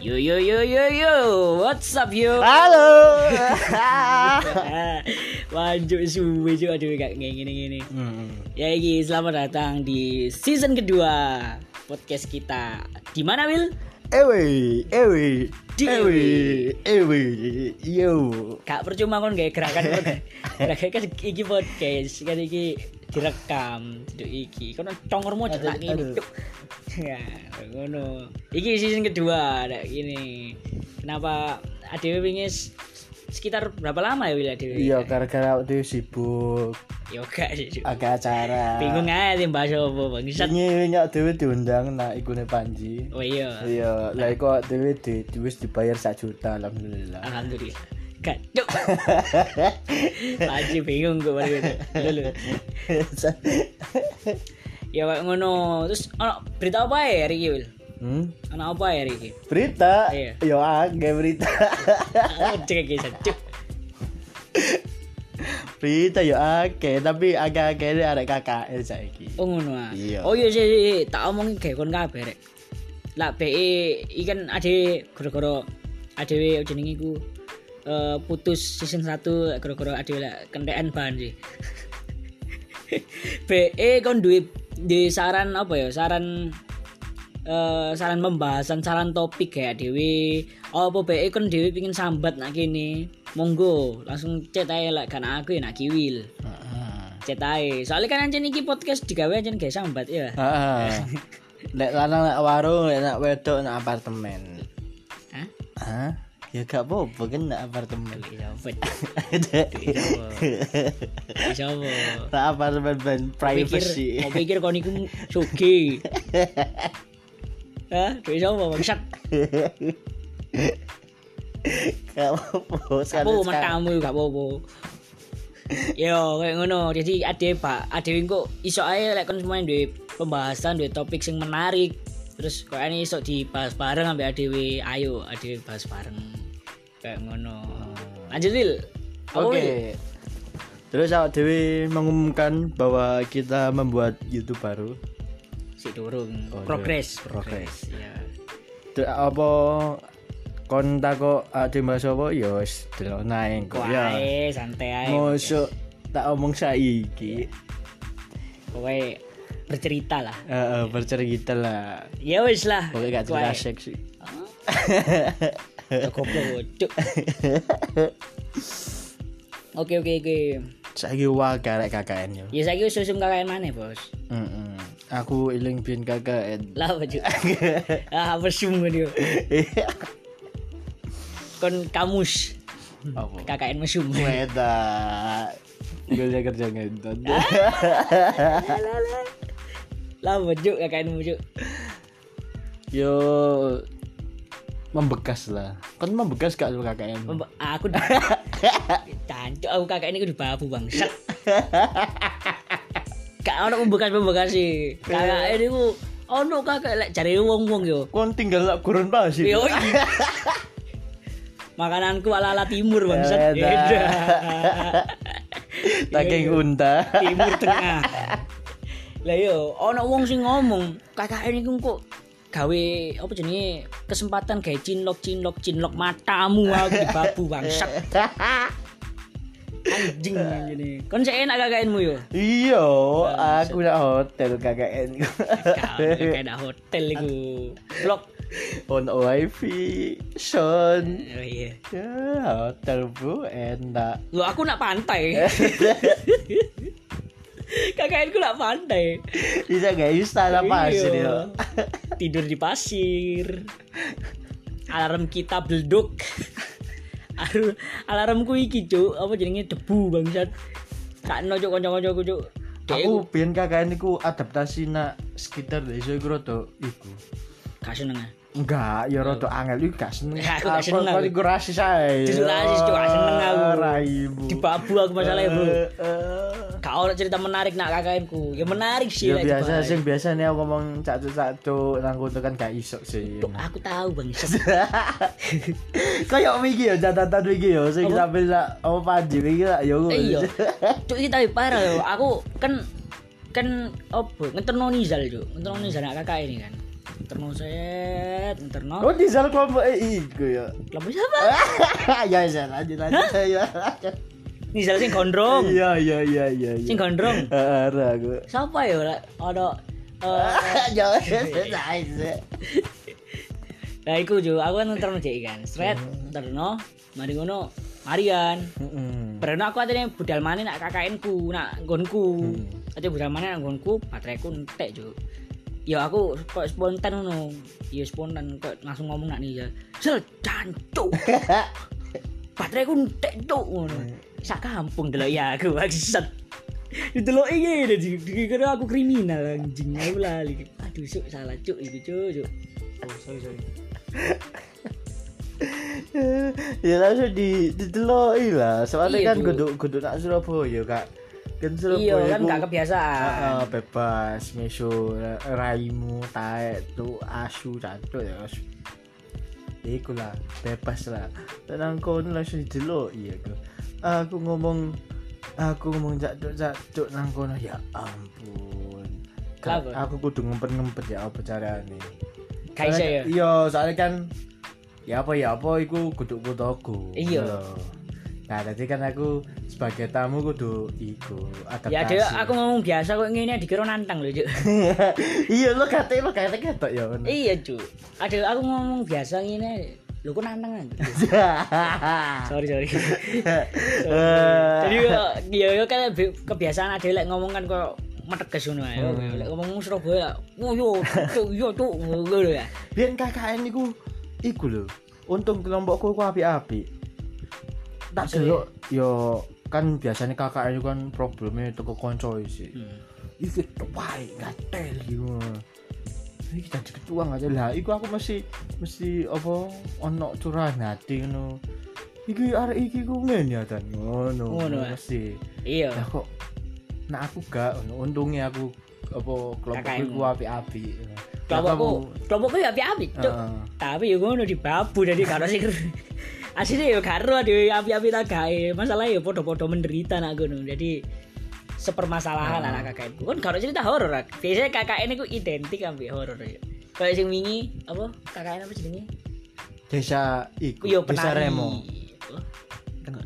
Yo yo yo yo yo, what's up yo? Halo. Lanjut suwe juga aduh kayak gini gini. Hmm. Ya iki selamat datang di season kedua podcast kita. Di mana Will? Ewe, ewe, Di- ewe, ewe, yo. Gak percuma kon kayak gerakan kon. Gerakan kan iki podcast, kan iki direkam duduk iki. Kono congormu aja Aduh, ngene. Cuk. Ya, ngono. Iki season kedua ada gini. Kenapa ADW wingi sekitar berapa lama ya Will ADW? Iya, gara-gara waktu sibuk Ya gak sih. Cuk. agak acara. Bingung aja tim bahas apa bang. Ini nyak dhewe diundang nak ikune Panji. Oh iya. Iya, lah kok dhewe di wis dibayar 1 juta alhamdulillah. Alhamdulillah. Cuk. Lagi bingung gue baru itu. Lulu. Ya kayak ngono. Terus ono berita apa ya hari ini hmm? Ono apa ya hari ini? Berita? Iya. Yo agak berita. Cek guys, cuk. berita yo akeh, tapi agak-agak ini arek KKL saiki. Oh ngono ah. Iya. Oh iya sih, sih, tak omongin kayak kon kabeh rek. Lah BE iki kan ade gara-gara adewe jenenge iku eh, putus season 1 gara-gara lah kentekan bahan sih. BE kon duwe di saran apa ya? Saran eh saran pembahasan, saran topik kayak dewe apa BE kon dewe pingin sambat nak kene. Monggo, langsung chat ae lah kan aku ya nak kiwil. Chat ae. Soalnya kan anjen iki podcast digawe anjen gak sambat ya. Lek lanang lek warung, lek nak wedok nak apartemen. Hah? Hah? Ya gak apa-apa kan nak apartemen. Sambat. Siapa? Nak apartemen ben privacy. mau pikir kau niku sugi. Hah? Duit siapa bangsat? Gak apa-apa. Apa matamu gak apa-apa. Yo, kayak ngono. Jadi ade Pak, ade kok iso ae lek kon semuanya duwe pembahasan, duwe topik sing menarik. Terus kok ini iso dibahas bareng ambek adewe. Ayo, adewe bahas bareng. Kayak ngono. Lanjut, Wil? Oke. Terus awak Dewi mengumumkan bahwa kita membuat YouTube baru. Si durung. Oh, progress, progress. Ya. Terus apa kon takok ade bahas apa ya wis delok naik kok ya. Wae santai ae. Mosok tak omong saiki. Pokoknya bercerita lah. Heeh, bercerita lah. Ya wis lah. Pokoknya gak cerita seksi. Cukup bocuk. Oke oke oke. Saiki wae karek KKN yo. Ya saiki wis susum KKN mana, Bos? Heeh. Aku eling bin KKN. Lah baju. ah, bersum dia. Kon kamus. Apa? KKN mesum. Weda. Gue kerja ngentot. Lah baju KKN baju. Yo membekas lah. Kan membekas gak lu KKN? Mem- Aku Cancuk aku KKN itu di babu bangsat. Gak ono pembekas-pembekas sih. KKN itu ono kakak lek cari wong-wong yo. Kon tinggal lak gurun pasir. Yo. Makananku ala-ala timur bangsat. Edah. Beda. Saking unta. timur tengah. Lah yo, ono wong sing ngomong, KKN iku kok gawe apa jenenge kesempatan gawe cinlok cinlok cinlok matamu aku di babu bangsat. Anjing anjing. Kon sik enak KKN-mu yo. Iya, aku nak hotel KKN. Kau kayak ada hotel iku. Blok. On wifi, Son. Oh iya. Ya, hotel bu enak. Lu aku nak pantai. KKN ku nak pantai. Bisa gak istana pasir Iya. yo. Tidur di pasir. Alarm kita belduk. Aduh, alarmku iki, Cuk. Apa jenenge debu bangsat. Kak no cuk kanca-kancaku, Cuk. Aku biyen KKN iku adaptasi nak sekitar desa iku rada iku. gak seneng. ah. Enggak, ya rada angel iku gak seneng. Aku gak seneng Aku aku. iku rasis ae. Rasis, Cuk, gak seneng aku. Raimu. Di babu aku masalahnya, Bro. Gak ono cerita menarik nak KKN ku. Ya menarik sih Ya biasa sih biasanya aku ngomong cacuk-cacuk nang kono kan gak iso sih. Aku tahu bangsat. Kayak iki ya catatan iki ya sing Apa? sampe sak apa panji iki lah ya. Iya. Cuk iki tapi parah yo. Aku kan kan opo ngeterno Nizal cuk. Ngeterno Nizal nak kakak ini kan. terno set terno Oh sel kelompok eh iku ya. kelompok siapa ya ya lanjut lanjut ya. Nizal sing gondrong Iya iya iya iya. sing gondrong Heeh, aku. siapa ya Lek? ada eh, nice. Nah, iku jo, aku kan terno jek kan. Stret terno, mari ngono, Marian. Heeh. Berono aku atene budal maneh nak kakakku, nak nggonku. Hmm. Ate budal maneh nak nggonku, bateraiku entek jo. Ya aku kok spontan ngono. Ya spontan kok langsung ngomong nak nih ya. Sel jancuk. bateraiku entek tuk ngono. Sak kampung delok ya aku maksud. Didelok iki dadi dikira aku kriminal anjing aku lali. Aduh, suk salah cuk itu cuk. cuk. Oh, sorry sorry. ya langsung di dideloki lah. Soalnya Iya, kan Cuk. kudu kudu nak Surabaya kak. Kan Iya Surabaya kan ku- gak kebiasaan. Heeh, bebas mesu raimu taek tu asu cantuk ya. Iku lah bebas lah. Tenang kono langsung didelok iya aku. Aku ngomong aku ngomong cacuk cacuk nang kono ya ampun. Kenapa? aku kudu ngempet-ngempet ya apa carane. Gak iso ya. Iya, soalnya kan ya apa ya apa iku kudu kutoku. Iya. Nah, tadi kan aku sebagai tamu kudu iku adaptasi. Ya ada aku ngomong biasa kok ngene dikira nantang lho, Cuk. iya lo kate lo kate ketok ya. iya, Cuk. Ada aku ngomong biasa ngene. Lho kok nantang kan? sorry, sorry. Jadi ya ya kan bi- kebiasaan ada lek ngomong kan kok meteges ngono ae. Hmm. Lek ngomong Surabaya, yo, Cuk, yo, Cuk, ngono ya. Biyen KKN iku iku lho. Untung kelompokku ku api-api. Tak delok yo kan biasanya KKN itu kan problemnya teko kanca sih. Hmm. Iki wae gatel gitu. Iki jadi ketua aja lah. Iku aku mesti mesti apa ono curahan hati ngono. Iki arek iki ku ngene ya dan ngono. Ngono, ya? mesti. Iya. Lah kok nah aku gak untungnya aku apa kelompokku KKN. ku api-api. Kelompokku, kelompokku ya api-api. Tapi yo ngono di babu dari karo sing asline yo karo di api-api tak gawe. Masalah yo padha-padha menderita nak ngono. Jadi sepermasalahan Ah. anak KKN. Kan karo cerita horor. Biasanya KKN itu identik ambek horor ya. Kayak sing wingi apa KKN apa jenenge? Desa iku. Yo Desa. Remo. Tengok.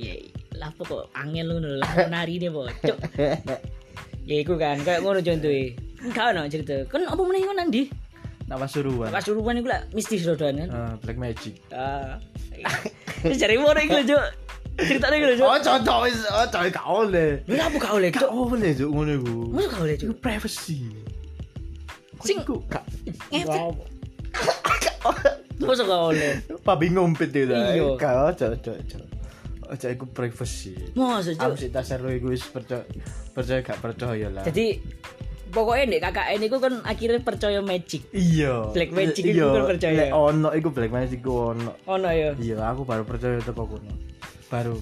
Iya, lah kok angel ngono lho, lah penari dia bocok. Ya iku kan kayak ngono contohe. Enggak ono cerita. Kan apa meneh ngono ndi? Nak Pasuruan. Pasuruan iku lah mistis rodoan kan. Eh, Black Magic. Ah. Wis jare ngono iku lho, Cuk. Ceritane iku lho, Cuk. Oh, cocok wis, oh, cocok gak oleh. Lha apa gak oleh, Gak Cuk? oleh cuk ngono iku. Masa gak oleh, Iku Cuk? privacy. Sing- Sing gak. Masa gak oleh? babi ngompet itu lah. Iya. Gak ojo ojo ojo. Ojo iku privacy. Masa, Aku Cuk? sih tak seru iku wis percaya percaya gak percaya lah. Jadi pokoknya nek KKN iku kan akhirnya percaya magic. iya. Black Magic iku Iya, kan percaya. lek ono iku Black Magic iku ono. Ono ya. Iya, aku baru percaya teko kono. Baru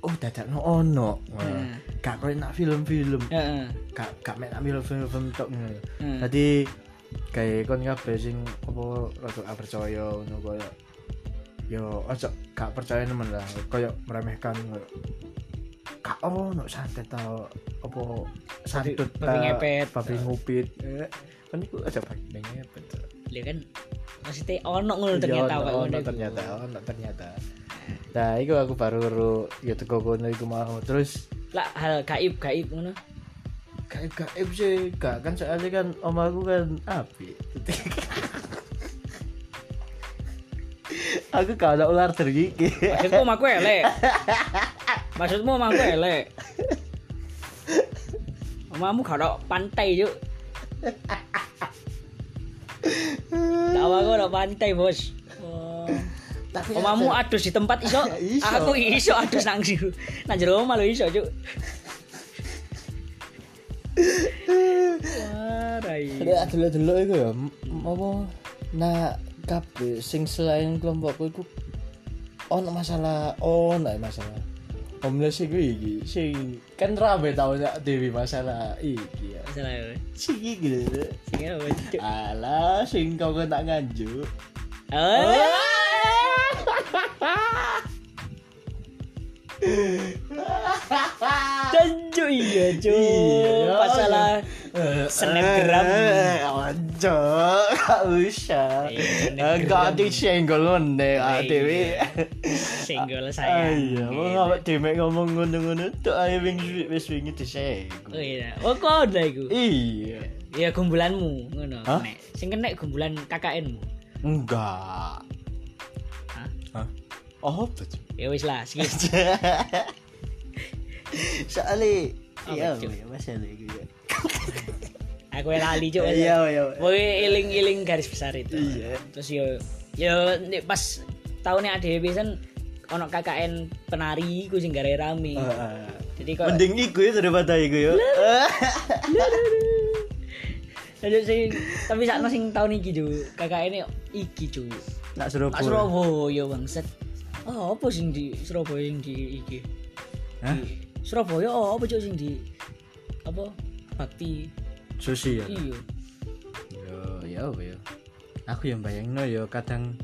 oh dadakno ono. Hmm. Gak koyo nak film-film. Heeh. gak gak ambil film-film tok ngono. Hmm. Dadi kayak kon kabeh sing apa rada gak percaya ngono koyo yo ojo gak percaya nemen lah koyo meremehkan koyo gak ono santet tau apa santut babi ngepet. babi ngupit Eh, kan iku aja babi ngepet Lha kan maksudnya ono ngono Iya, ternyata ngono ono ternyata ono ternyata. Nah iku aku baru ya teko kono iku mau. Terus Lah hal gaib gaib ngono. gaib gaib sih. Gak kan soalnya kan om aku kan api aku ada ular tergigit Maksudmu omah aku elek. Maksudmu omah aku elek. Omahmu gak ada pantai, Cuk. Tak omahku ada pantai, Bos. Oh. tapi Omahmu adus di tempat iso. Iso. Aku iso adus nang jero. Nang jero omah iso, Cuk. Wah, rai. ada dulu itu ya apa nah kabeh sing selain kelompokku iku ono masalah ono masalah homeless iku iki sing kan rame tau ya Dewi masalah iki ya Masalah ya. sing iki lho Sing apa, Cuk? alah sing kau kena nganjuk Oh. Iya, Cuk. Iya, Masalah Snapgram. Eh, Ojo, gak usah. Iya, snapgram. Enggak disenggol ngene Iya. dhewe. Senggol saya. Iya, wong awak dhewe ngomong ngono-ngono tok ae wing wis wingi Oh disenggol. iya. Oh kode iku. Iya. Ya gumbulanmu ngono. Sing kena gumbulan KKN-mu. Enggak. Hah? Hah? Oh, betul. Ya wis lah, skip. Soalnya iya, iya, masalah iku ya. Aku lali cuk. Iya, iya. Pokoknya iling-iling garis besar itu. Iya. Terus yo yo pas tahunnya ADW kan ono KKN penari ku sing gare rame. Heeh. Jadi kok Mending iku ya daripada iku ya. Jadi sing tapi sakno sing tahun iki ju KKN iki ju. Nak Surabaya. Surabaya bangset. Oh, apa sing di Surabaya sing di iki? Hah? Surabaya oh, apa cuk sing di apa? Bakti. Sosial. Iya. Yo, yo, yo. Aku yang bayangno yo kadang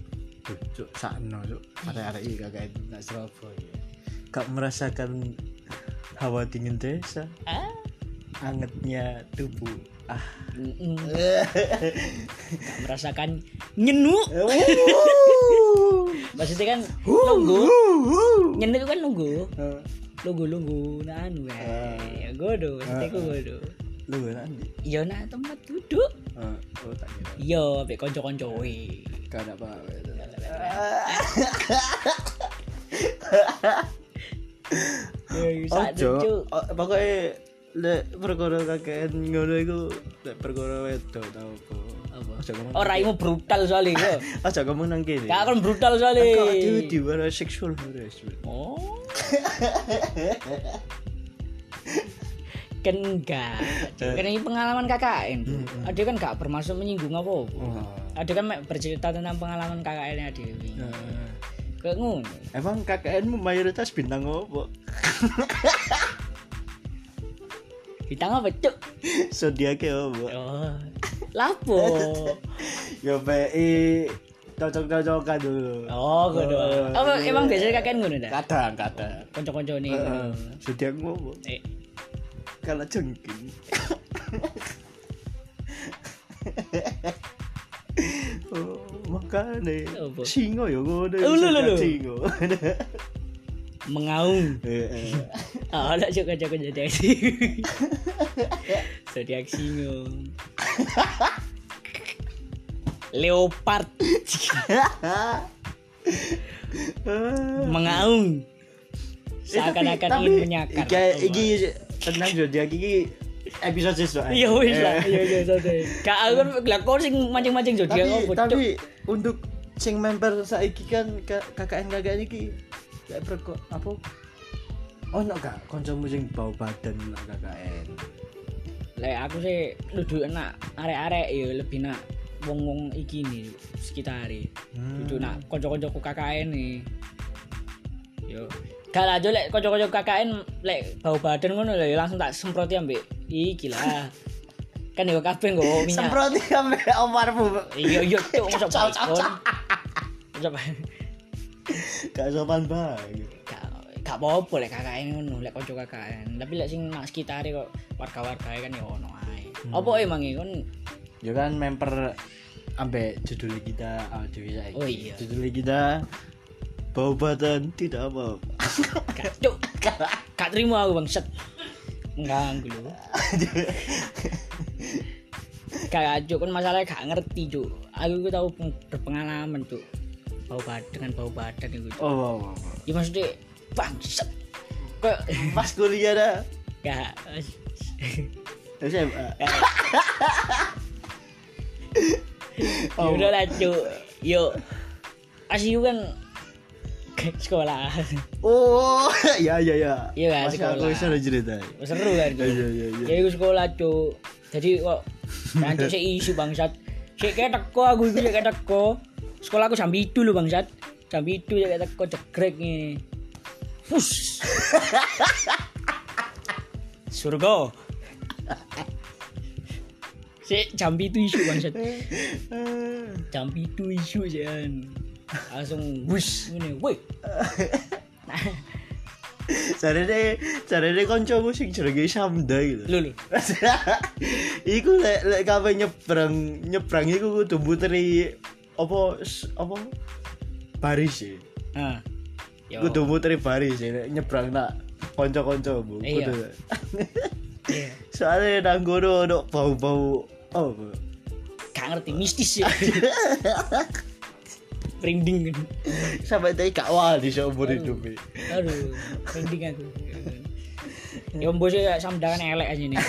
cuk sakno cuk. Arek-arek iki kakak nak Surabaya. Gak merasakan hawa dingin desa, Ah. angetnya tubuh. Ah. Gak merasakan nyenu. Maksudnya kan nunggu. Nyenu kan nunggu. Nunggu nunggu nah anu Ah. ya. Godo, maksudnya godo. Lu nanti. Iya nah tempat duduk. Oh, tak kira. Iya. Gak ada apa. Ojo, pokoknya lek perkara kakek ngono iku lek perkara wedok tau apa. Apa? Aja ngomong. Raimu brutal soalnya yo. Aja ngomong nang kene. Gak brutal soalnya. Kok dhewe diwara seksual harassment. Oh. kan enggak. Kan ini pengalaman KKN. tuh. Ada kan gak bermaksud menyinggung apa-apa. Oh. Ada kan bercerita tentang pengalaman KKN nya Dewi. Nah, Kayak ngono. Emang KKN-mu mayoritas bintang apa? Bintang apa, Cuk? Zodiaknya apa? Oh. Lapo. Ya PI cocok-cocokan dulu. Oh, ngono. Oh, Apa iya. emang biasanya KKN ngono dah? Kadang, kadang. Kanca-kanca nih. Heeh. Apa? Eh, Kalau jengking. oh, makanya Apa? singo ya ngono. Oh, lho. Singo. mengaung. Ah, ada juga jago jadi aksi. Jadi aksi Leopard mengaung seakan-akan Eh, Tapi- ingin menyakar. Iki iki tentang zodiak iki episode sesuatu. Iya wis lah, iya iya santai. Gak aku kan lakon sing mancing-mancing Tapi zodiak apa tapi untuk sing member saiki kan K- KKN KKN iki kayak perko apa? Oh no gak kancamu sing bau badan nak KKN. Lek aku sih duduk enak arek-arek ya lebih nak wong-wong iki nih sekitare. Hmm. Duduk nak kanca-kancaku KKN nih. Yo. Gak lah Jo, lek kanca-kanca KKN lek bau badan ngono lho ya langsung tak semproti ambek iki lah. Kan yo kabeh nggo minyak. Semproti ambek omarmu. Iya iya cuk mosok baikon. Mosok Gak sopan banget. gak apa-apa lek KKN ngono lek kanca KKN. Tapi lek sing nak sekitare kok warga-warga kan yo ono ae. Apa emang kon Ya kan member ambek judul kita saiki. Oh iya. Judul kita bau badan tidak apa. gak cuk. Gak terima aku bangset. Mengganggu lho. Gak cuk kan masalahnya gak ngerti cuk. Aku ku tahu peng- berpengalaman cuk. Bau badan dengan bau badan itu. Oh, oh, oh. Ya maksudnya bangset. Kok Pas kuliah dah. gak SMA. Ya udah lah cuk. Yuk. Asiu kan sekolah. Oh, ya ya ya. Iya kan, Masih aku sekolah. bisa ada cerita. Seru kan. Iya iya iya. Ya iku sekolah cuk. Jadi kok nanti sik isu bangsat. Sik kayak teko aku iku sik kayak teko. Sekolah aku jam itu lho bangsat. Jam itu ya kayak teko jegrek nih. Fus. Surga. Sik jam itu isu bangsat. Jam itu isu jangan. Langsung wus ngene. Woi. Carane carane kancamu sing jenenge Samda gitu. Lho lho. iku lek lek kabeh nyebrang nyebrang iku kudu muteri apa apa baris sih Nah. Yo. kudu muteri baris sih lek nyebrang nak kanca-kanca bu Iya. kudu Iya. soalnya nang ono bau-bau oh Gak ngerti mistis ya. Merinding. sampai tadi gak wali seumur hidup. Aduh, merinding aku. Ya mbok sih samdangan elek aja nih.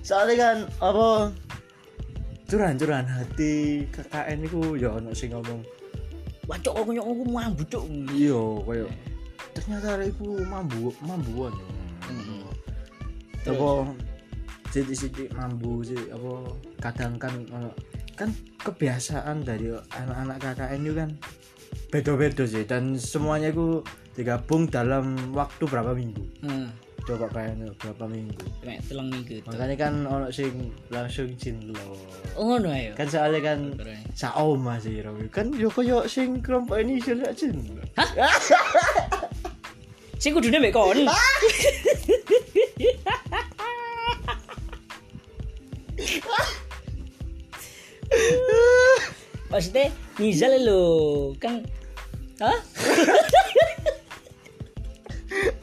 soalnya kan apa curan-curan hati KKN iku ya ono sing ngomong Wah, cok kok nyok aku mambu cok. iya koyo ternyata iku mambu mambuan Hmm. apa sidik-sidik mambu sih apa kadang kan ono- kan kebiasaan dari anak-anak KKN itu kan beda-beda sih dan semuanya itu digabung dalam waktu berapa minggu Heeh. coba kayaknya berapa minggu Mek teleng minggu. makanya kan ono sing langsung cinlo Oh ngono ayo. kan soalnya kan saoma sih Romi kan yo koyo sing kelompok ini sih lek cinlo Sing kudune mek kon. Maksudnya Nizal lo kan Hah?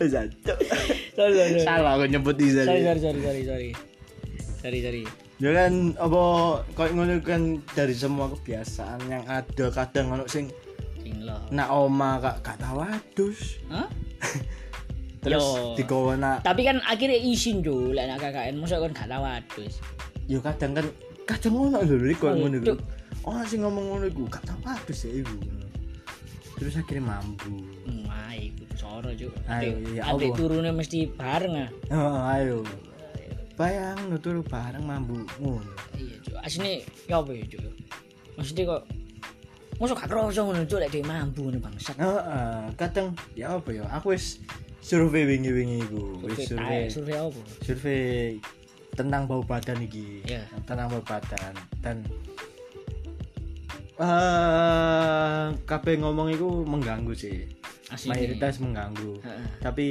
Sorry, sorry, salah aku nyebut Izal Sorry, sorry, sorry, sorry, sorry. Sorry, sorry. ya kan apa kok ngono kan dari semua kebiasaan yang ada kadang ono sing Sing lo. nak oma kak gak tau adus Hah? terus Yo. digawa nak Tapi kan akhirnya izin jo lek nak KKN mosok kon gak tahu adus. yo kadang kan kadang ngono lho lho kok Oh, ngono. Oh sing ngomong ngono iku gak tau adus ya iku terus akhirnya mampu Hmm, ae iku soro jo. Ayo, iya, Adik apa? turunnya mesti bareng ah. oh, ayo bayang nutur bareng mambu ngono Iya, Cuk. Asine ya apa ya, Cuk? Maksudnya kok Mosok gak kroso ngono, Cuk, lek dhewe mambu ngono bangsat. Heeh, kadang ya apa ya aku wis survei wingi-wingi iku wis Survei, survei apa? survei tentang bau badan iki Iya. tentang bau badan dan eh kabeh ngomong iku mengganggu sih Asine. mayoritas mengganggu Heeh. tapi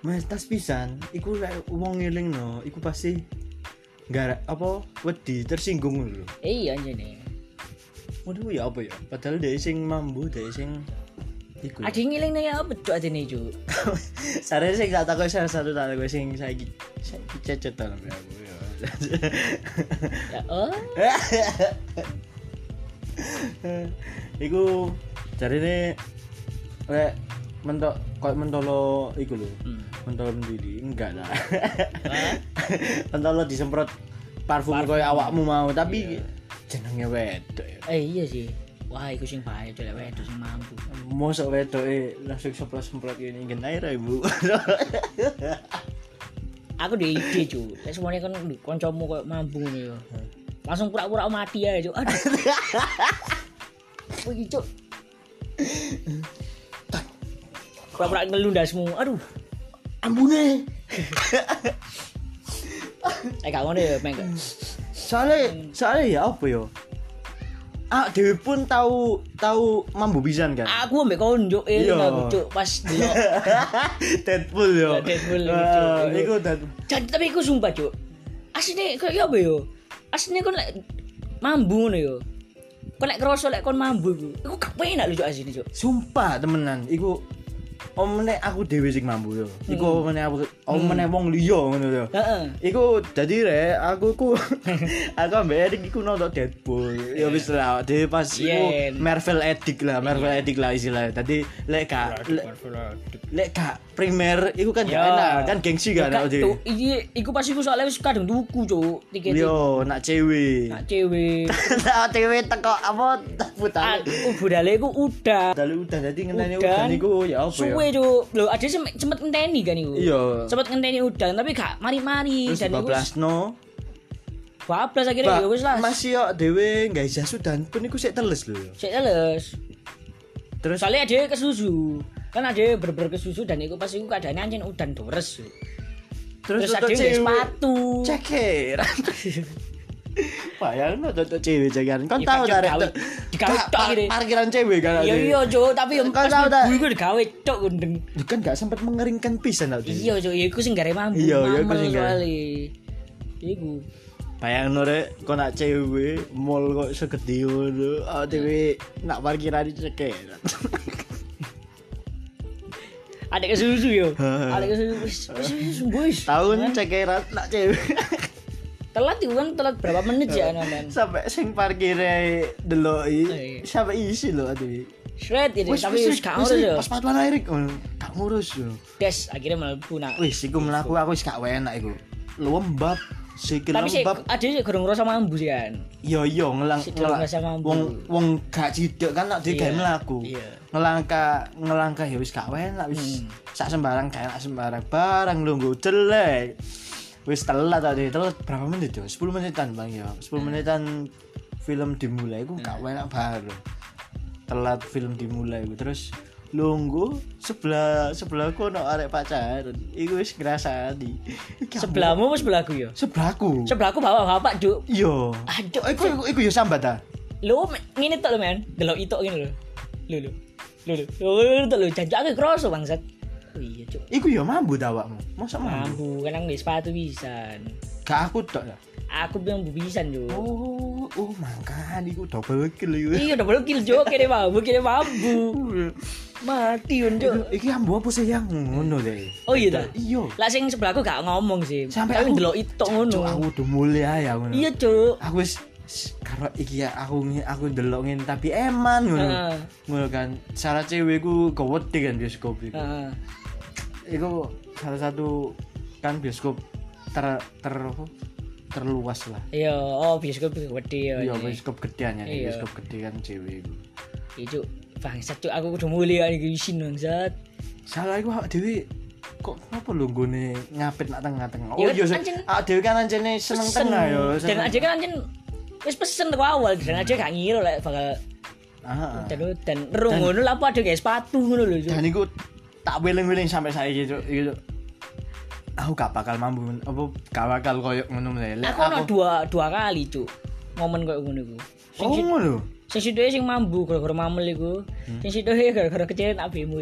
mayoritas pisan iku lek wong ngeling no iku pasti nggak apa wedi tersinggung lho Iya anjene. waduh ya apa ya padahal dia sing mambu dia sing iku Ade ngelingne ya apa Cuk adene, Cuk? Sare sing tak takut salah satu tak takut sing saiki saiki cecet aku ya. Ya oh. iku jarine lek mentok koyo mentolo iku lho. Hmm. Mentolo sendiri enggak lah. Mentolo disemprot parfum koyo awakmu mau tapi Iya. jenenge wedok ya. Eh iya sih. Wah, iku sing bahaya Cuk lek wedok sing mambu. Mosok wedoke langsung semprot-semprot ini ingin air ya, Bu. Aku ada ide. Lek semuanya kan kancamu mambu ngono ya. Langsung pura-pura mati ya, Cuk. Aduh. Wih, Cuk. Pura-pura ngelundasmu. Aduh. Ambune. Eh gak ngono ya, Mek. Soalnya soalnya ya apa ya? Ah, Dewi pun tahu tahu mambu pisan kan. Aku ambek kon Cuk, eh Iya. Cuk pas delok. Deadpool yo. Ya, Deadpool, Ah. Iku Jadi tapi aku sumpah, Cuk. Asline kayak apa yo? Asline kon lek mambu ngono yo. Kon lek kroso lek kon mambu iku. Iku gak penak lho Cuk asline, Cuk. sumpah temenan iku om meneh aku dhewe sing mambu yo. Iku Hmm. om meneh aku om meneh wong liya ngono yo. Heeh. Iku dadi re aku ku aku ambek Erik iku nonton Deadpool. Ya wis lah dhewe pas iku. Marvel Edik lah, Marvel Edik lah istilahnya. Tadi lek gak lek- lek gak primer iku kan Ya. enak kan gengsi kan Gak aku tuh, iki iku pas iku soalnya wis kadang tuku, Cuk. Tiket Yo, nak cewek. nak cewek. Nak cewek teko apa putar. oh, budale iku udah. Dalu udah jadi ngenani Udan. iku ya apa ya? Suwe, Cuk. Lho, ada sempet sempet ngenteni kan iku. Iya. Sempet ngenteni udan tapi gak mari-mari dan iku 12 no. bablas akhirnya ya wis lah. Masih yo dhewe gawe jas udan pun iku sik teles lho. Sik teles. Terus Soalnya ada kesusu. Kan ada berber kesusu dan iku pas iku keadaannya anjing udan deres. Cuk. terus Terus ada yang cewek sepatu. ceker. Bayang no untuk cewek cekeran. Kan Ya, tahu kan tarik digawe- digawe tok gini. Parkiran cewek kan. Iya iya, Cuk, tapi yang Kau tahu tak? iku digawe tok gendeng. Kan gak sempat mengeringkan pisan tau. Iya, Cuk, ya iku sing gare mambu. Iya, iya, iku sing gare. soalnya. iku Bayang rek kok nak cewek mall kok segede ngono. Ah dhewe nak parkiran cekek. adik kesusu yo wis wis wis wis Tahun cekeran nak cewek. telat itu kan telat berapa menit ya nonton sampai sing parkire deloki iya. sampai isi lho aduh. shred ini Wis tapi wis gak ngurus yo Pas patuan air ngono. Gak ngurus yo. des akhirnya mlebu nak Wis iku mlaku aku wis gak enak iku. Lembab sikil tapi sih ada sih kurang ngerasa mambu sih kan Iya iya ngelang rasa mampu. Wong wong gak cidek kan nak dhewe Iya, mlaku. iya. Ngelangkah ngelangkah ya wis gak enak wis Hmm. sak sembarang gak enak sembarang barang lungguh jelek. Wis telat tadi telat berapa menit yo? 10 menitan Bang ya. 10 menitan film dimulai iku gak Hmm. enak baru. Telat film dimulai iku terus lungguh sebelah sebelahku ono arek pacaran. Iku wis ngrasani. Aku- sebelahmu apa sebelahku yo sebelahku. sebelahku bapak bapak juk Iya. Aduh, iku iku, iku ya sambat ta. lu ngene tok lho men delok itok ngene lho lho lho lho lho lho tok lho jancake kroso bangsat oh iya cuk Iku ya mambu ta awakmu. Masa mambu? mampu kan nang sepatu pisan Gak aku tok ya. Aku bilang bu pisan cuk Oh, oh mangkan iku double kill iku. iya double kill cuk kene kene mampu mati kan cuk Iki ambu apa sih yang ngono deh. oh iya ta Iya. lah sing sebelahku gak ngomong sih Sampai aku delok itok Cuk, ngono aku udah mulia ya ngono. iya cuk Aku wis karo iki ya aku aku ndelok ngene tapi eman ngono. Ngono kan. Salah cewekku gawedi kan bioskop iku. Heeh. Iku salah satu kan bioskop ter ter? Terluas lah. iya oh bioskop gede ya Iya, bioskop gedean ya, Iya. bioskop gede kan cewek iku. Iya cuk bangsat cuk aku kudu mulia iki isin bangsat Salah iku awak dhewe kok apa lho nggone ngapit nak tengah-tengah. Ya Oh kan, iya, anjen- awak dhewe kan anjene seneng tengah ya. dan aja kan anjen wis pesen teko awal dan aja gak ngira lek bakal Ah, dan dan rung ngono lah apa ada kayak sepatu ngono lho. Dan iku tak weling-weling sampai saiki cuk. Iku Cuk. Aku gak bakal mampu apa gak bakal koyo ngono meneh. Aku ono dua dua kali cuk momen koyo ngono iku Oh ngono. sing sidoke sing mambu gara-gara mamel iku Hmm. sing sidoke gara-gara kecilin abemu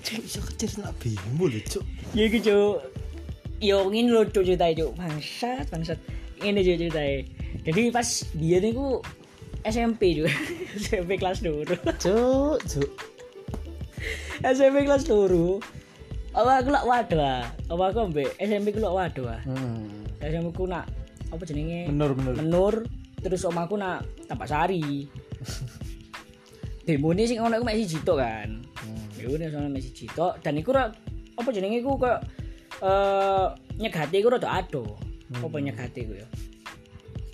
Cuk iso kecil nak bimbo lho cuk. ya iku cuk yo ngene lho cuk ceritae cuk bangsat bangsat ngene cuk ceritae jadi pas dia niku SMP cuk SMP kelas 2 Cuk, cuk. SMP kelas loro. Apa aku lak waduh ah. Apa aku ambek SMP ku lak waduh ah. Hmm. SMP ku nak apa jenenge? Bener bener. Menur terus omaku nak Tampak Sari. Demo ini sing ono iku mek siji tok kan. Hmm. Demo ini mek siji tok dan iku ra apa jenenge iku koyo eh nyegati iku rada ado. Apa nyegati iku ya?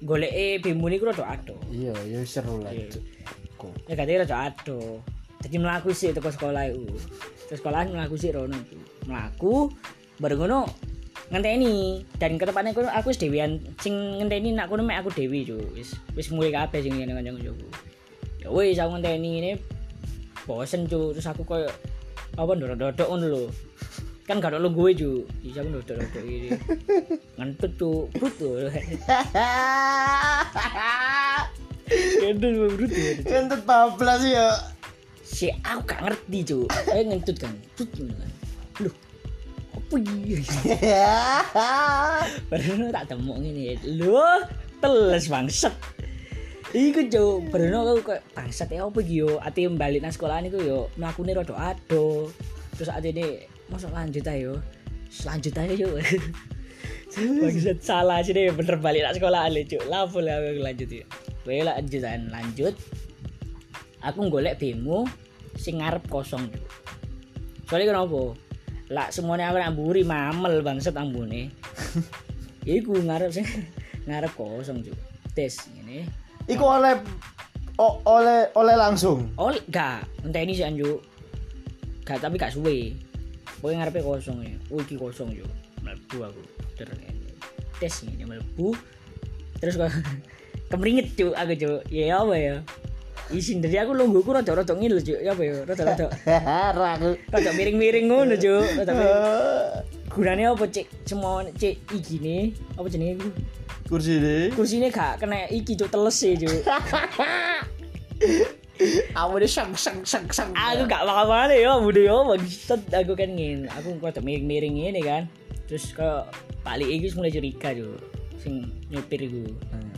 Goleke bemo niku rada ado. Iya, ya seru lah Iya. Kok. ya katanya rada ado jadi melaku sih teko sekolah itu terus sekolahan melaku sih rono itu melaku baru ngono ngenteni. Dan ketepane kono aku wis dhewean. Sing ngenteni nak kono mek aku dhewe cu wis wis mulai kabeh sing ngene kancaku ya wis aku ngenteni ini bosen cu terus aku koyo apa ndodok-ndodok ngono lho. Kan gak ada gue cu bisa aku ndodok-ndodok ini ngentut cu brut tuh ngentut brut tuh Kentut bablas ya. Si aku gak ngerti cu saya ngentut kan Tut, Loh, apa iya baru tak temu gini loh teles bangsat. Iku cu, baru aku kayak bangsat ya apa gitu Ati balik nang sekolah ini yo melakukan rada ado. Terus ati ini masuk lanjut ayo Lanjut aja yuk Bangsat salah sih deh bener balik nang sekolah ini cu Lapo lah aku lanjut ya Gue lanjutan. Lanjut Aku golek bemo sing ngarep kosong Soalnya kenapa? Lah semuanya aku nak mburi mamel bangsat ambune Iku ngarep sing ngarep kosong cu Tes ini Iku oleh o- oleh oleh langsung. Oh, gak. Entah ini sih Anju. Gak, tapi gak suwe. Pokoknya ngarepe kosong ya. Oh, iki kosong yo. Mlebu aku. Ter tes ini mlebu. Terus kok kemringet cuk aku cuk. Ya apa ya? Isin dari aku lungguhku rada-rada ngil cuk. Ya apa ya? Rada-rada Ragu. rada miring-miring ngono cuk. Rada. Gunane apa cek semua cek iki nih. Apa jenenge iku? Kursi deh. Kursine gak kena iki cuk teles e cuk. Aku udah sang sang sang sang. aku gak apa-apa nih ya bude yo maksud aku kan ngin aku kok miring-miring ini kan terus ke balik iki mulai curiga yo sing nyupir iku Hmm.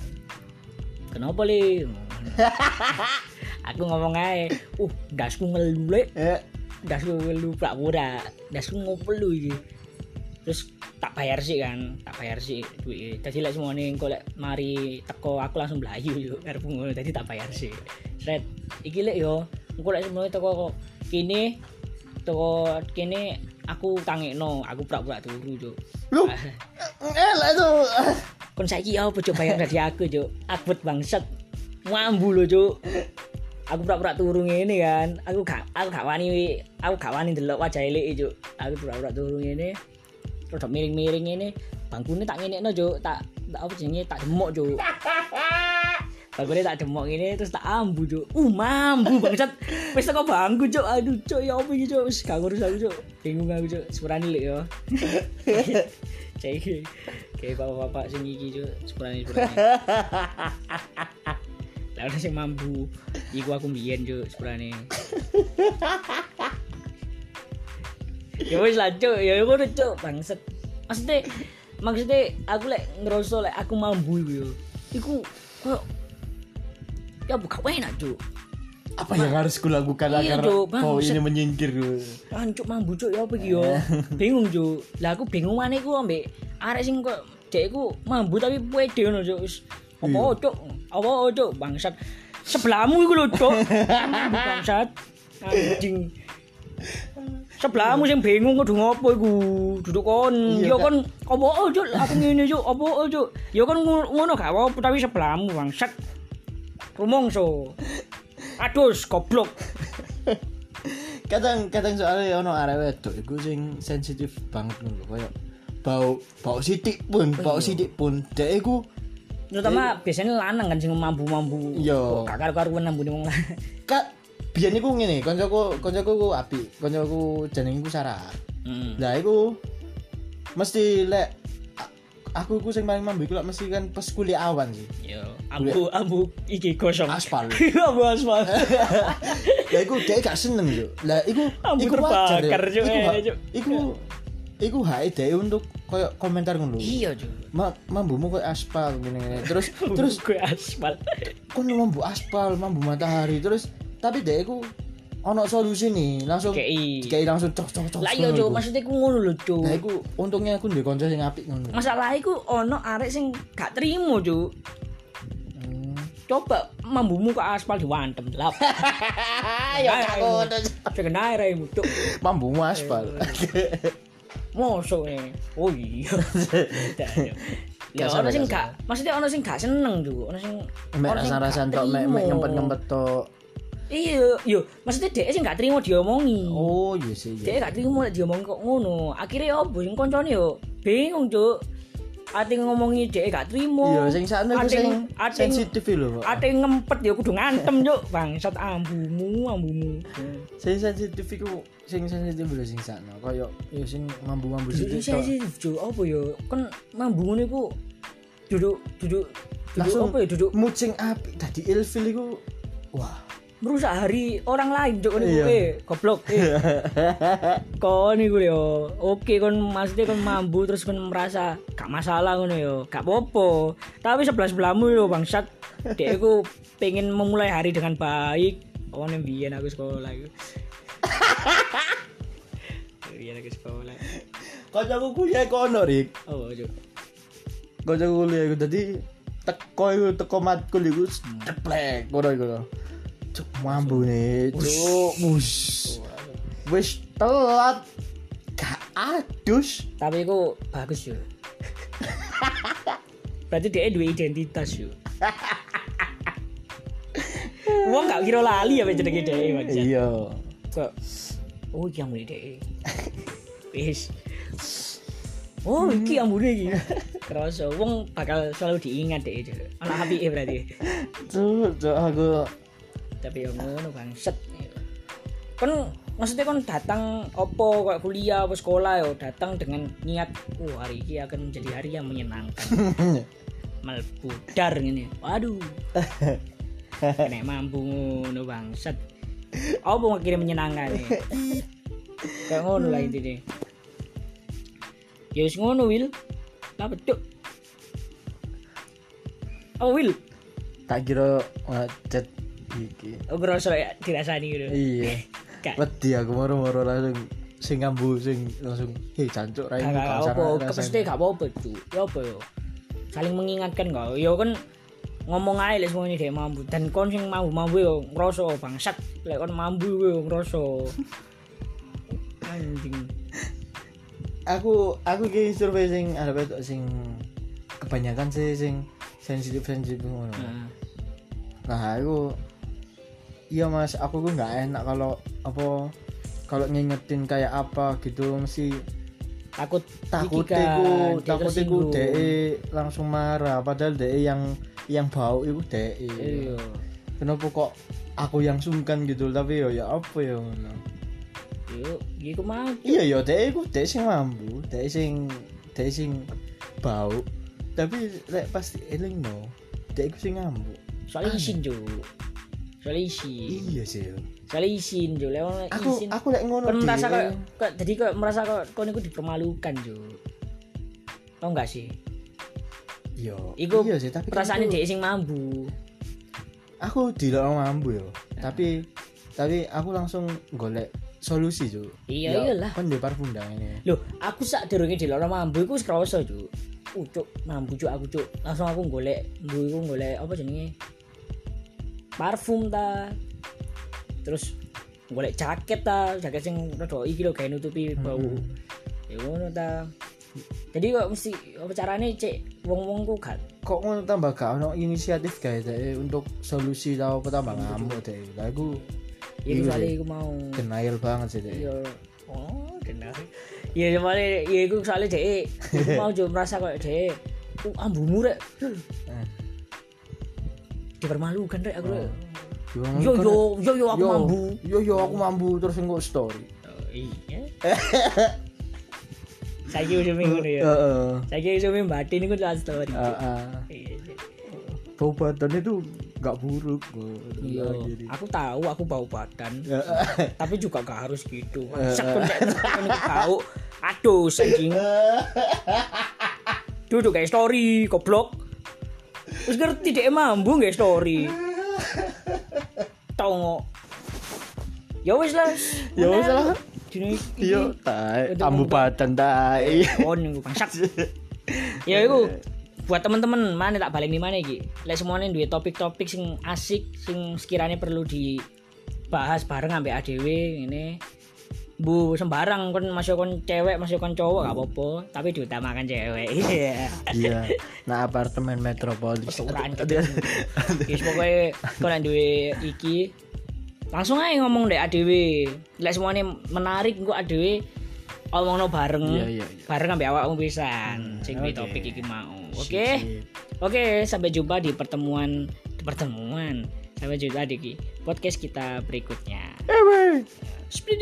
kenapa li aku ngomong aja uh dasku ngelu le Eh, dasku ngelu pura dasku ngopelu iki. Terus tak bayar sih kan tak bayar sih duit tadi lek semuanya engko lek mari teko aku langsung belayu yo karep ngono tadi tak bayar sih sret iki lek yo engko lek semuanya teko kini teko kini aku tangekno aku pura-pura turu yo Lu eh lah itu. kon saiki ya apa coba bayar dari aku yo akbet bangsat mambu lo cuk. Aku pura-pura turu ngene kan. Aku gak aku gak wani aku gak wani ndelok wajah elek cuk. Aku pura-pura turu ngene terus miring-miring ngene bangkune tak ngenekno cuk. Tak tak apa jenenge tak demok cuk. Bangkune tak demok ngene terus tak ambu cuk. Uh mambu bangsat. Wis teko bangku cuk. Aduh cuk ya apa iki cuk? Wis gak ngurus aku cuk. Bingung aku cuk. Sepurane lek yo. Cek. Kayak bapak-bapak sing iki cuk. Sepurane sepurane ono sing mambu. Iku aku mbiyen cuk sepurane ya wis lah cuk. Ya ngono cuk bangset maksudnya maksudnya aku lek ngerasa lek aku mambu iku yo iku koyo ya buka enak cuk. Apa yang harus kulakukan Iya, agar Cuk, kau ini menyingkir? Ancuk mambu cuk ya apa iki yo? Bingung cuk. Lah aku bingung mana iku ambek arek sing kok dek iku mambu tapi pede ngono cuk. Apa cuk apa cuk bangsat sebelahmu iku lho cuk bangsat. Anjing. Sebelahmu sing bingung kudu ngopo iku? Duduk kon. Iya, yo Kak. kon apa cuk aku ngene cuk. Apa cuk? Yo kon ngo- ngono gak apa tapi sebelahmu bangsat. Rumongso Aduh, goblok. kadang kadang soalnya ono arek wedok iku sing sensitif banget ngono koyo bau bau sidik pun bau sidik pun. Dek iku Terutama biasanya lanang kan sing mambu-mambu. Iya. Gak karo-karuan nambune wong lanang. kak biyen iku ngene koncoku koncoku ku api koncoku jenenge ku Sarah Hmm. lah iku mesti lek aku iku sing paling mambu iku lek mesti kan pas kuliah awan sih Yo, ambu ambu iki gosong. aspal ambu aspal. lah iku dia gak seneng yo lah iku Ambu iku terbakar, yo. Iku ha- Cuk. iku iku hak dia untuk koyo komentar ngono iya, Cuk. Ma, mambumu koyo aspal gini-gini terus terus gue aspal. kon mambu aspal mambu matahari terus tapi dia iku ono solusi nih langsung Kei. kayak langsung cok cok cok Lah iya, Cuk, maksudnya ku ngono lho, Cuk. nah iku untungnya aku ndek kanca sing apik ngono Masalah iku ono arek sing gak trimo, Cuk. Hmm. Coba mambumu ke aspal diwantem lap. ayo ngono Cek naik raimu, Cuk. mambumu aspal Mosok e. Oh iya. Ya ono sing gak maksudnya ono sing gak seneng juga, ono sing mek ono sing rasa-rasa gak tok mek ngempet-ngempet tok Iya, yo, maksudnya dia sing gak terima diomongi. oh iya sih Dia gak terima diomongi kok ngono. Akhirnya opo sing koncone yo bingung, Cuk. Ate ngomongi dia gak terima. iya sing sakno iku sing sensitif lho Ate ngempet yo kudu ngantem, Cuk. Bangsat ambumu, ambumu. sing sensitif iku sing sensitif lho sing sakno koyo ya sing mambu-mambu sithik tok sih, Cuk. Apa yo? Kan mambu ngono iku duduk duduk duduk langsung apa ya duduk mood sing apik dadi ilfil iku wah merusak hari orang lain cok Iya. eh goblok. Eh. Kon niku yo. Oke kon maksudnya kon mambu terus kon merasa gak masalah ngono yo. Gak popo tapi sebelah sebelahmu yo bangsat. Dek iku pengen memulai hari dengan baik. Oh nih biyen aku sekolah iku. Biyen aku sekolah. Kancaku kuliah kono rik? Oh cok kancaku kuliah iku dadi teko iku teko matkul iku ceplek kono iku cuk mambu nih cuk bus wis telat gak adus tapi iku bagus yo berarti dia dua identitas yo Wong gak kira lali ya jenenge dhek maksud. iya Kok oh iki ambune dhek. Wis. Oh, iki ambune iki. Kerasa wong bakal selalu diingat itu. Ana apike berarti. cuk aku Tapi yang ngono bangset. Kan maksudnya kan datang opo kayak kuliah apa sekolah yo datang dengan niat oh hari ini akan menjadi hari yang menyenangkan. Malbudar ini. Waduh. kena mampu ngono bangsat apa mau kirim menyenangkan nih kayak ngono lah intinya ya wis ngono Will lah betul oh Will tak kira uh, chat iki. Oh ngerasa ya dirasani gitu? Iya. Kak. wedi aku moro-moro langsung sing ngambu sing langsung hei cancuk rai Gak gak apa, kepesti gak apa-apa cu. Ya apa yo. Saling mengingatkan kok. Yo kan ngomong aja lah semuanya dia mampu dan kon sing mampu mampu yo ngerasa bangsat lek kon mampu yo ngerasa. Anjing. Aku aku ki survei sing ada betul sing kebanyakan sih sing sensitif sensitif ngono nah aku iya mas. Aku tuh nggak enak kalau apa kalau ngingetin kayak apa gitu. Mesti takut takut iku dia takut iku de langsung marah. Padahal de yang yang bau iku de iya. Kenapa kok aku yang sungkan gitu? Tapi yo ya apa ya ngono. Yuk gitu mau. Iya yo de iku de sing mampu de sing de sing bau. Tapi lek pasti eling no de iku sing ngambu soalnya isin cu soalnya isin iya sih yo. soalnya isin cu lewat aku isin aku lek ngono kan merasa kok kok- jadi kok merasa kok kon iku dipermalukan cu tau nggak sih Iya, Iku iya sih, tapi kan perasaan itu- dia sing mambu aku tidak mampu yo. Tapi tapi aku langsung golek solusi cuy. Iya, iyalah. Kan parfum dah ini. Loh, aku sak durunge di loro mambu iku wis krasa, Cuk. Ucuk, mambu cuk aku cuk. Langsung aku golek, mbu iku golek apa jenenge? Parfum ta. Terus golek jaket ta, jaket sing rada iki lho gawe nutupi bau. Ya ngono ta. Jadi kok mesti apa carane cek wong-wong ku gak Kok ngono tambah gak ono inisiatif kayak deh untuk solusi tau apa tambah ngamuk deh. Lah aku ya Iya soalnya sih. iku mau denial banget sih deh. Iya. Oh, kenal. Ya soalnya ya iku soalnya iku mau jo merasa kok dhek uh, ambumu rek. Eh. Dipermalukan rek aku rek. Yo Yo yo yo yo aku mambu. Yo yo aku mambu terus engko story. Oh, iya. Saiki wis minggu ya. Heeh. Saiki wis minggu batin iku last story. Heeh. Iya. Bau badan itu gak buruk. Bu. Iya, aku tahu aku bau badan, tapi juga gak harus gitu. Bau. Aduh, anjing. Duduk kayak story, goblok. Wis ngerti dek mambu nggak story. Tongo. Ya wis lah. Ya wis lah. Dino iki. Yo, tai, Untuk ambu membuka- badan tai. kon iku bangsat. ya iku buat teman-teman mana tak balik mana iki lek semuanya duwe topik-topik sing asik sing sekiranya perlu dibahas bareng ambek ADW ini bu sembarang kon masuk kon cewek masuk kon cowok gak apa-apa tapi diutamakan cewek iya Iya. Nah, apartemen metropolis. Pesuran Yes, pokoknya kalau yang duwe iki langsung aja ngomong deh ADW lek semuanya menarik engko ADW omongno bareng Iya, iya, iya. bareng ambek awakmu pisan sing duwe oke. topik iki mau oke sip. Oke, sampai jumpa di pertemuan di pertemuan. Sampai jumpa di podcast kita berikutnya. Eh, weh. Split